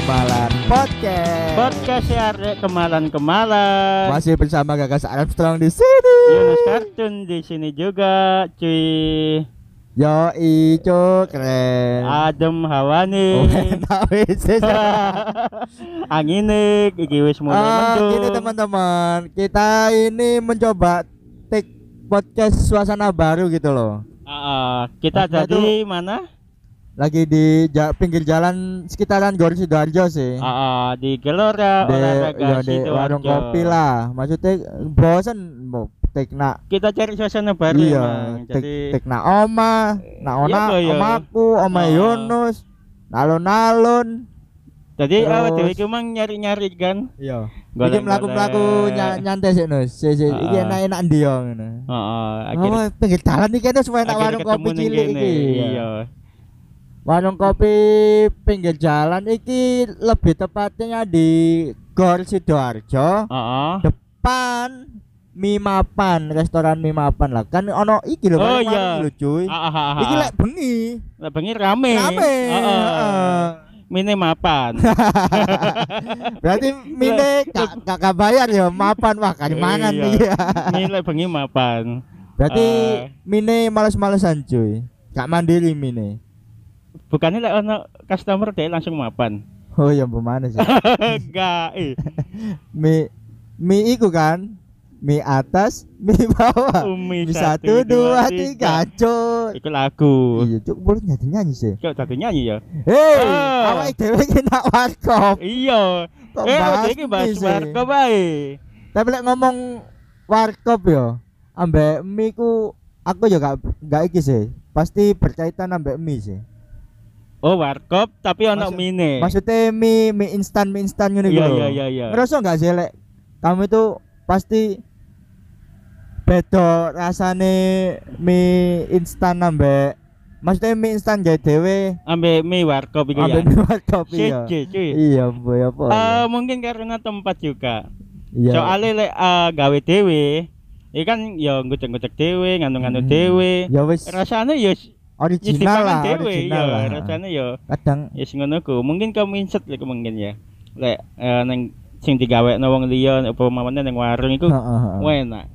Kemalan Podcast. Podcast ya Arek kemalan-kemalan. Masih bersama Gagas Armstrong di sini. Yunus Kartun di sini juga, cuy. Yo ico keren. Adem wis. Angine iki wis mulai Ah, mendung. gini teman-teman, kita ini mencoba take podcast suasana baru gitu loh. Ah. kita ada di mana? Lagi di ja- pinggir jalan sekitaran Gor Sidoarjo sih. Ah, ah, di Gelora di, Olahraga ya, di Sidoarjo. warung kopi lah. Maksudnya bosen mau take nak Kita cari suasana baru iya, tek Jadi tek nak oma, Iya, ona, Bo, iya. omaku, oma Ah. Yunus, nalon-nalon. jadi awak Terus- dhewe iki mang nyari-nyari kan. Iya. Iki mlaku-mlaku ny- nyantai sih Nus. Si si iki Ah. enak-enak ndi yo ngono. Heeh, akhirnya Oh, pinggir jalan iki Nus supaya akhirnya warung kopi cilik iki. Iya. Warung kopi pinggir jalan iki lebih tepatnya di Gor Sidoarjo Heeh. depan Mimapan, restoran Mimapan lah. Kan ono iki lho, Oh, iya. lho cuy. Ah. Iki lek bengi. Lah bengi rame. Rame. Mine mapan. Berarti mine gak gak gak bayar ya mapan wah kan mangan Iya. iki. Mine bengi mapan. Berarti Eh. mine males-malesan cuy. Gak mandiri mine. Bukannya lek ono customer deh langsung mapan. Oh ya bagaimana sih? Enggak, eh. mie mie iku kan mie atas mie bawah Umi mie satu dua tiga cuy Iku lagu. iya cuy boleh nyanyi nyanyi sih Kok tadi nyanyi ya? hei Ah. awak dewe iki nak warkop Iya. Kok eh, bahas iki bahas warga bae. tapi lek ngomong warkop yo ambek mie ku aku ya gak gak iki sih pasti berkaitan ambek mie sih Oh, warkop tapi ono Maksud- mine. maksudnya mie mie instan mie instan ngene Iya, lho. iya, iya, iya. ngerasa nggak sih lek kamu itu pasti beda rasane mie instan ambek maksudnya mie instan gawe dhewe Ambek mie warkop iki ya. ambek mie warkop iya iya boy apa Eh, mungkin karena tempat juga. iya Soalnya lek eh, gawe dhewe, iki kan ya ngucek-ngucek dhewe, nganu-nganu Hmm. dhewe. ya wis Rasane ya ya original lah dipangan dhewe, original ya, lah rasane ya kadang ya sing ngono ku. Mungkin kamu inset lek mungkin ya. Lek eh, neng sing digawekno wong liya apa mamane ning warung iku Heeh, heeh. enak.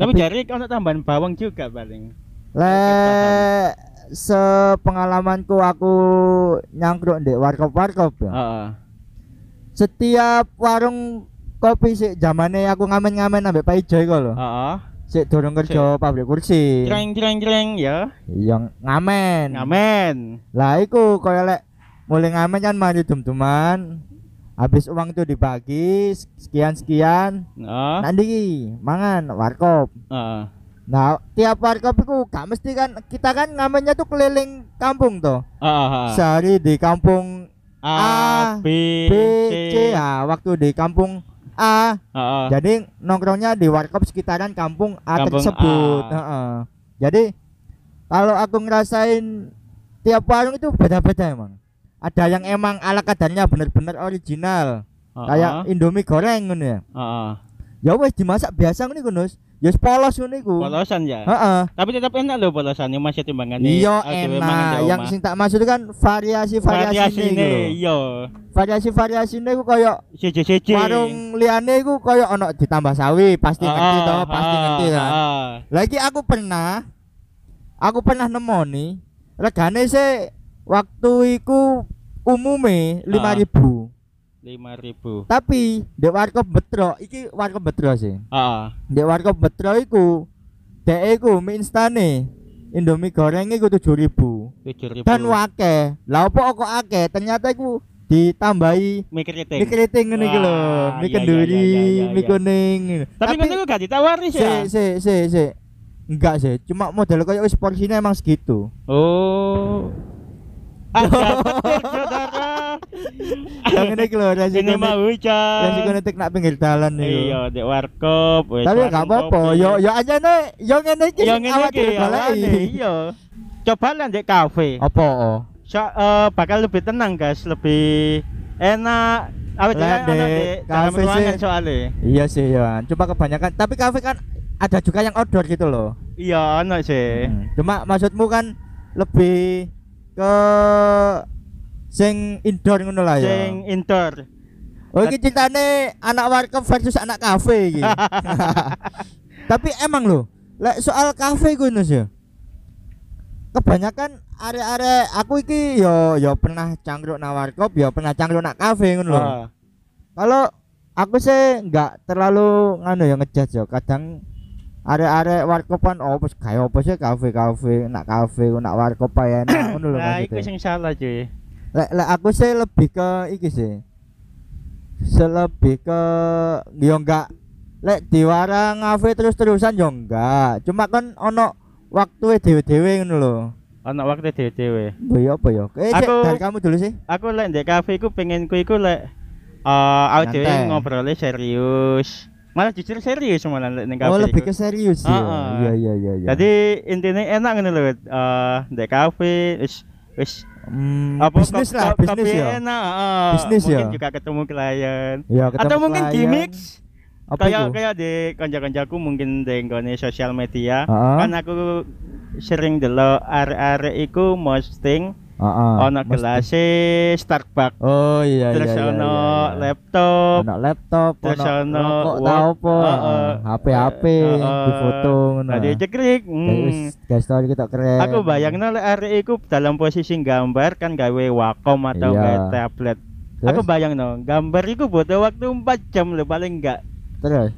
Tapi Tapi- jari ono tambahan bawang juga paling. lek sepengalamanku aku nyangkruk di warkop warkop ya Heeh. setiap warung kopi sih zamane aku ngamen-ngamen ambek Pak Ijo iku lho Heeh. Sik durung kerja pabrik kursi Jreng jreng jreng ya. yang ngamen Ngamen. lah iku kaya lek mulai ngamen kan mari dum-duman habis uang itu dibagi sekian sekian Heeh. nanti mangan warkop Heeh. nah tiap warkop itu gak mesti kan kita kan ngamennya tuh keliling kampung tuh Heeh. heeh. sehari di kampung A, A, B, B C. C nah, waktu di kampung A Heeh. jadi nongkrongnya di warkop sekitaran kampung A Kampung tersebut A. Heeh. jadi kalau aku ngerasain tiap warung itu beda-beda emang ada yang emang ala kadarnya bener-bener original Heeh. kayak Indomie goreng ngono ya Heeh. ya wes dimasak biasa ngono iku Nus ya wis polos iku. Polosan ya. heeh. Tapi tetap enak loh polosannya masih timbangan iya enak. yang sing tak maksud kan variasi variasi variasi ini nih, iya. variasi variasi ini ku koyo Siji siji. warung liane iku koyo ono ditambah sawi pasti ngerti toh pasti ngerti kan. lagi aku pernah aku pernah nemu nih regane sih waktu iku umume lima Ah. ribu Lima ribu. tapi di warkop betro iki warkop betro sih Heeh. di warkop betro iku dek iku mie instane Indomie goreng iku tujuh ribu Tujuh ribu. dan wake lah apa kok akeh ternyata iku ditambahi mie keriting. mie keriting ngene iki lho Wah, mie iya, kenduri iya, iya, iya, mie kuning Tapi itu gak ditawari sih si ya. si si si enggak sih cuma model kayak wis porsinya emang segitu Oh. Petir saudara. Yang ini iki lho resiko Ini mah hujan. resiko netik nak pinggir dalan nih Iya, di warkop. tapi warung gak apa-apa yo yo aja nih yo ngene iki ini awak ki dhewe awalnya, goleki. Iya. Coba lah di kafe. apa oh So, eh, bakal lebih tenang guys, lebih enak. Awet di kafe sih. soalnya. iya sih ya cuma kebanyakan tapi kafe kan ada juga yang outdoor gitu loh Iya, ono sih. Hmm. cuma maksudmu kan lebih ke sing indoor ngono lah ya. Sing indoor. Oh iki ceritane anak warkop versus anak kafe iki. Tapi emang loh, lek soal kafe ku Nus ya. Kebanyakan area-area aku iki yo yo pernah cangkruk nang warkop, yo pernah cangkruk nak kafe ngono lho. Ah. Kalau aku sih nggak terlalu nganu ya ngejudge yo. Kadang area-area warkopan oh pas kayak apa sih kafe-kafe, nak kafe, nak warkop ae enak ngono lho Nah, iku sing salah cuy. Lek lek aku sih lebih ke iki sih. Selebih ke yo enggak lek diwara ngafe terus-terusan yo enggak. Cuma kan ono waktu dhewe-dhewe ngono lho. Ana waktu dhewe-dhewe. Mbok yo apa yo? Eh Aku- dari kamu dulu sih. Aku lek ndek kafe iku pengen ku iku lek eh aku dhewe Nyantai. ngobrolnya serius. Malah jujur serius malah lek ning kafe. Oh, lebih ke serius ya. Iya iya iya iya. Jadi intinya enak ngono lho. Eh ndek kafe wis wis Hmm, apa bisnis lah, bisnis ya. Enak, heeh. Bisnis mungkin ya. juga ketemu klien. Ya, ketemu Atau mungkin klien. gimmick Apa kayak kayak di kanca-kancaku mungkin di nggone sosial media. Heeh. Kan aku sering delok arek-arek iku posting Heeh. ono gelas Starbucks. Oh iya terus iya iya. ono iya, iya. laptop, ono laptop, terus ono ono rokok Word, ta apa, HP HP, difoto ngono. Tadi cekrik. Hmm. guys story kita keren. Aku bayangno lek arek iku dalam posisi gambar kan gawe Wacom atau Iya. gawe tablet. Terus? Aku bayangno gambar iku butuh waktu 4 jam lho paling enggak. terus.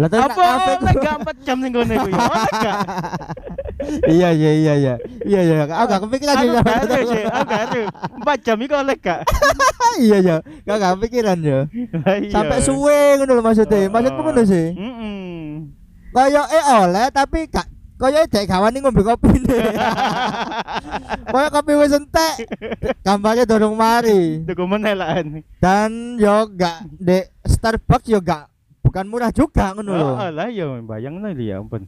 Lah nak Apa oleh gak 4 jam ning ngene gak? Iya iya iya iya. Iya iya. Aku gak kepikiran sih. sih, aku gak ada. 4 jam iku oleh gak? Iya iya. Gak kepikiran yo. Iya. Sampai suwe ngono lho maksudnya. Maksudmu ngono sih. Heeh. Eh oleh tapi gak Kaya dek kawan ini ngombe kopi nih. Kaya kopi wis entek. Gambarnya dorong mari. Tuku menelaan. Dan yo gak dek Starbucks yo gak bukan murah juga ngono lho. Oh, lah ya bayangno ya ampun.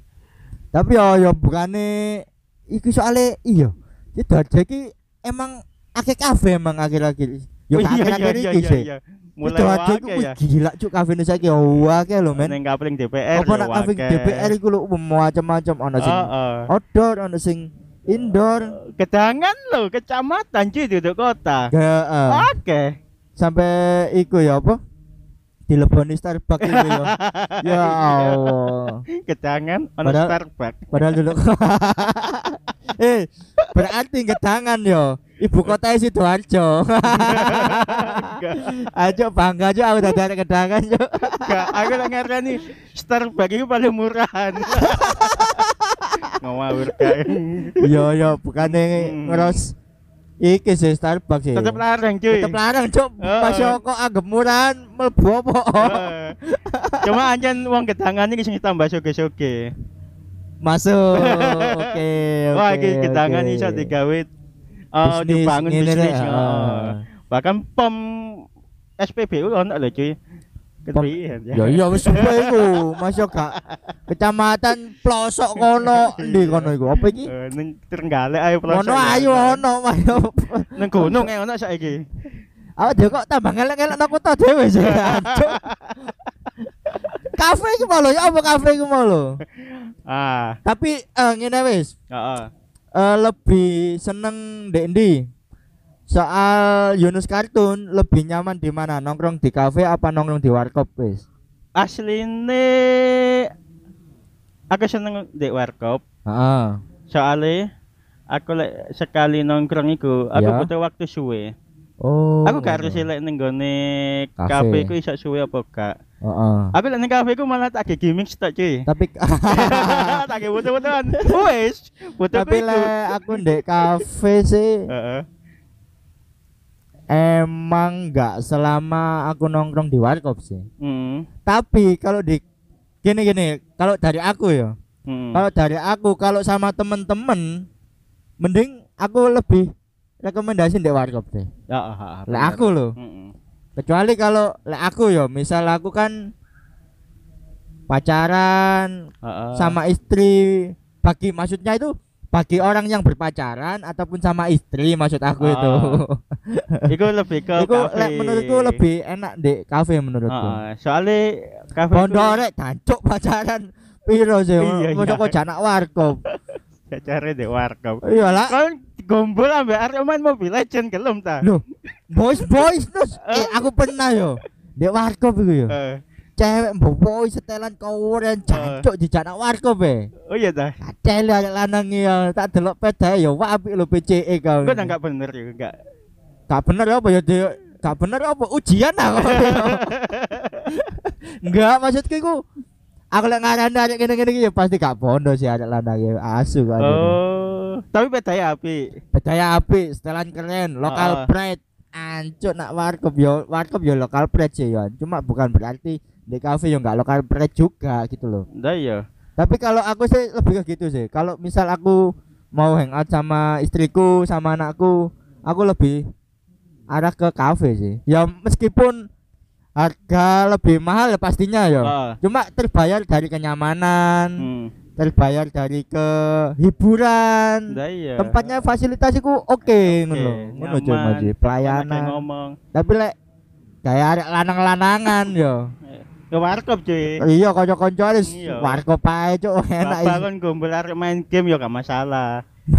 Tapi yo yo bukane iki soalnya iya. Itu aja iki emang akeh kafe emang akhir-akhir. Yo Oh, gak akhir-akhir iki sih. Mulai Itu aja wake iku ya. gila cuk kafe ini saiki akeh lho men. Ning kapling DPR. Apa nak kafe DPR iku lho macam-macam ono sing Heeh. outdoor ono sing indoor. Kedangan lho, kecamatan cuy duduk kota. Heeh. Oke. Sampai iku ya apa? Dileboni Starbucks itu ya. ya Allah. Kedangan ono Starbucks. Padahal dulu Eh, berarti gedangan yo. Ibu kota Sidoarjo. Ajo bangga aja aku udah dari gedangan yo. Gak, aku lagi ngarani Starbucks itu paling murahan. Ngawur kan. Yo yo bukannya Hmm. ngeros iki sih Starbucks sih. Tetep larang cuy. Tetep larang, Cuk. Pas yo kok anggap murahan mlebu apa? Heeh. Cuma anjen uang kedangan ini sing tambah soge-soge. Masuk. Oke, Wah, iki kedangan oke. iso digawe eh Bisnis, dibangun bisnis. Bahkan pom SPBU ono lho cuy. Kepiye Ya iya wis suwe iku, masuk gak kecamatan pelosok kono ndi kono iku? Apa iki? Eh, Ning Trenggalek ayo pelosok. Ono ya. ayo ono ayo. Ning gunung e ono saiki. Awak dhewe kok tambah ngelek-ngelek nang kota dhewe sih. Kafe iku mau lho, ya apa kafe iku mau lho. Ah, Tapi eh ngene wis, heeh. eh, lebih seneng ndek ndi? Soal Yunus Kartun lebih nyaman di mana? Nongkrong di kafe apa nongkrong di warkop wis? Asline aku seneng di warkop. Heeh. Soalnya aku lek sekali nongkrong iku, aku Ya. butuh waktu suwe. Oh. Aku gak harus lek ning gone Kafe. iku iso suwe apa gak. Heeh. Aku lek ning kafe iku malah tak ge gimmick tok cuy. Tapi tak butuh-butuhan. Wes, butuh tapi le aku ndek kafe sih Heeh. Emang nggak selama aku nongkrong di warkop sih. Hmm. Tapi kalau di gini gini, kalau dari aku ya, Hmm. kalau dari aku kalau sama temen-temen, mending aku lebih rekomendasi di warkop deh. Ya, ah, ah, Lah aku loh, Heeh. kecuali kalau lah aku ya, misal aku kan pacaran Heeh. sama istri, bagi maksudnya itu bagi orang yang berpacaran ataupun sama istri maksud aku Ah. itu. Iku lebih ke Iku kafe. menurutku lebih enak di kafe menurutku. Heeh. Soalnya kafe Bondo rek pacaran piro sih? Iya, Mosok iya. kok janak warkop. cari di warkop. Iya lah. Kan gombol ambek arek main Mobile Legend gelem ta? Loh, boys boys terus eh, aku pernah yo. Dek warkop iku yo. Eh. Cewek mbok boy setelan kawuran jancuk di janak warkop e. Oh iya ta. Kacel arek lanang ya, tak delok pedae yo apik lho PCE kau. Gue enggak bener ya enggak. Gak bener apa ya Dek? Gak bener apa ujian aku. Enggak maksudku iku Aku lek ngarani arek kene-kene iki ya pasti gak bondo sih arek lanang ya asu kan. Oh, tapi bedanya api. Bedanya apik, setelan keren, lokal pride. Ancuk nak warkop yo, warkop yo lokal pride sih yo. Cuma bukan berarti di cafe yo enggak lokal pride juga gitu loh. Ndak ya. Tapi kalau aku sih lebih ke gitu sih. Kalau misal aku mau hangout sama istriku, sama anakku, aku lebih arah ke kafe sih. Ya meskipun harga lebih mahal ya pastinya ya. Ah. Cuma terbayar dari kenyamanan, Hmm. terbayar dari ke hiburan. Ndak iya. Tempatnya fasilitasku oke ngono lho. Oke, Ngono kayak Pelayanan. ngomong. Tapi lek kayak lanang-lanangan yo. Ke warkop cuy. Iya kanca-kanca wis Iya. warkop ae cuk enak Bapak kan gombol arek main game ya gak masalah.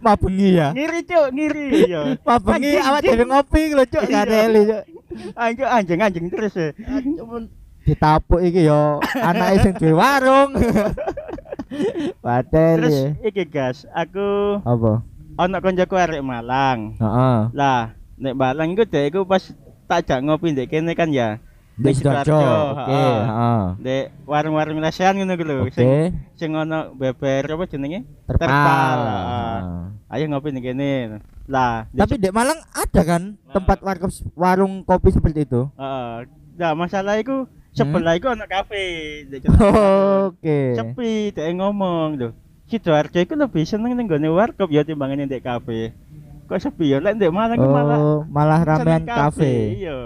Mabengi ya. Ngiri cuk, ngiri ya. Mabengi Anjing, awak anjing. dhewe ngopi lho cuk Iya. kadeli cuk. Anjing anjing-anjing terus ya. Ditapuk iki yo anake sing duwe warung. Padahal Terus ya. iki gas, aku Apa? ono koncoku arek Malang. Heeh. Lah, nek Malang iku dek iku pas tak jak ngopi ndek kene kan ya. Di Sidoarjo. Oke, heeh. Dek warung-warung lesehan ngono ku lho. Oke. Sing sing ono beber apa jenenge? Terpal. Ayo ngopi ndek kene. Lah, Tapi di Malang ada kan tempat warkop warung kopi seperti itu? heeh. Nah, masalah iku sebelah iku ono kafe. Oke. sepi dek ngomong lho Sidoarjo iku lebih seneng ning gone warkop ya timbangane ndek kafe kok sepi ya ndek Malang malah Oh, malah ramean seneng kafe. iya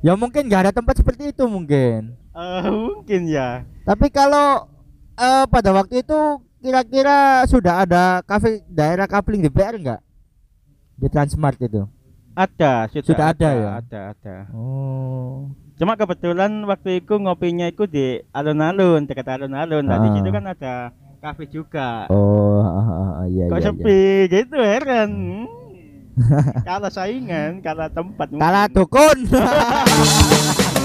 Ya mungkin nggak ada tempat seperti itu mungkin. Eh, mungkin ya Tapi kalau eh, pada waktu itu kira-kira sudah ada kafe daerah kapling di PR enggak? Di Transmart itu. ada sudah, Sudah ada ya? ada ada Oh. cuma kebetulan waktu itu ngopinya itu di alun-alun dekat alun-alun nah di Ah. situ kan ada kafe juga Oh, ah, ah, ah, iya kok iya. iya. sepi gitu heran Hmm. kalah saingan kalah tempat Kalah mungkin. dukun.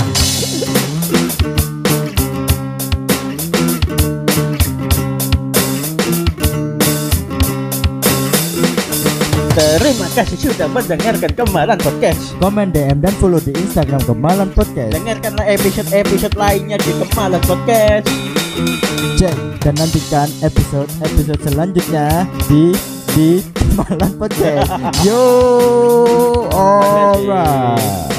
terima kasih sudah mendengarkan kemarin podcast Komen DM dan follow di Instagram Kemalan Podcast. Dengarkanlah episode-episode lainnya di Kemalan Podcast. Cek dan nantikan episode-episode selanjutnya di di Kemalan Podcast. Yo, alright.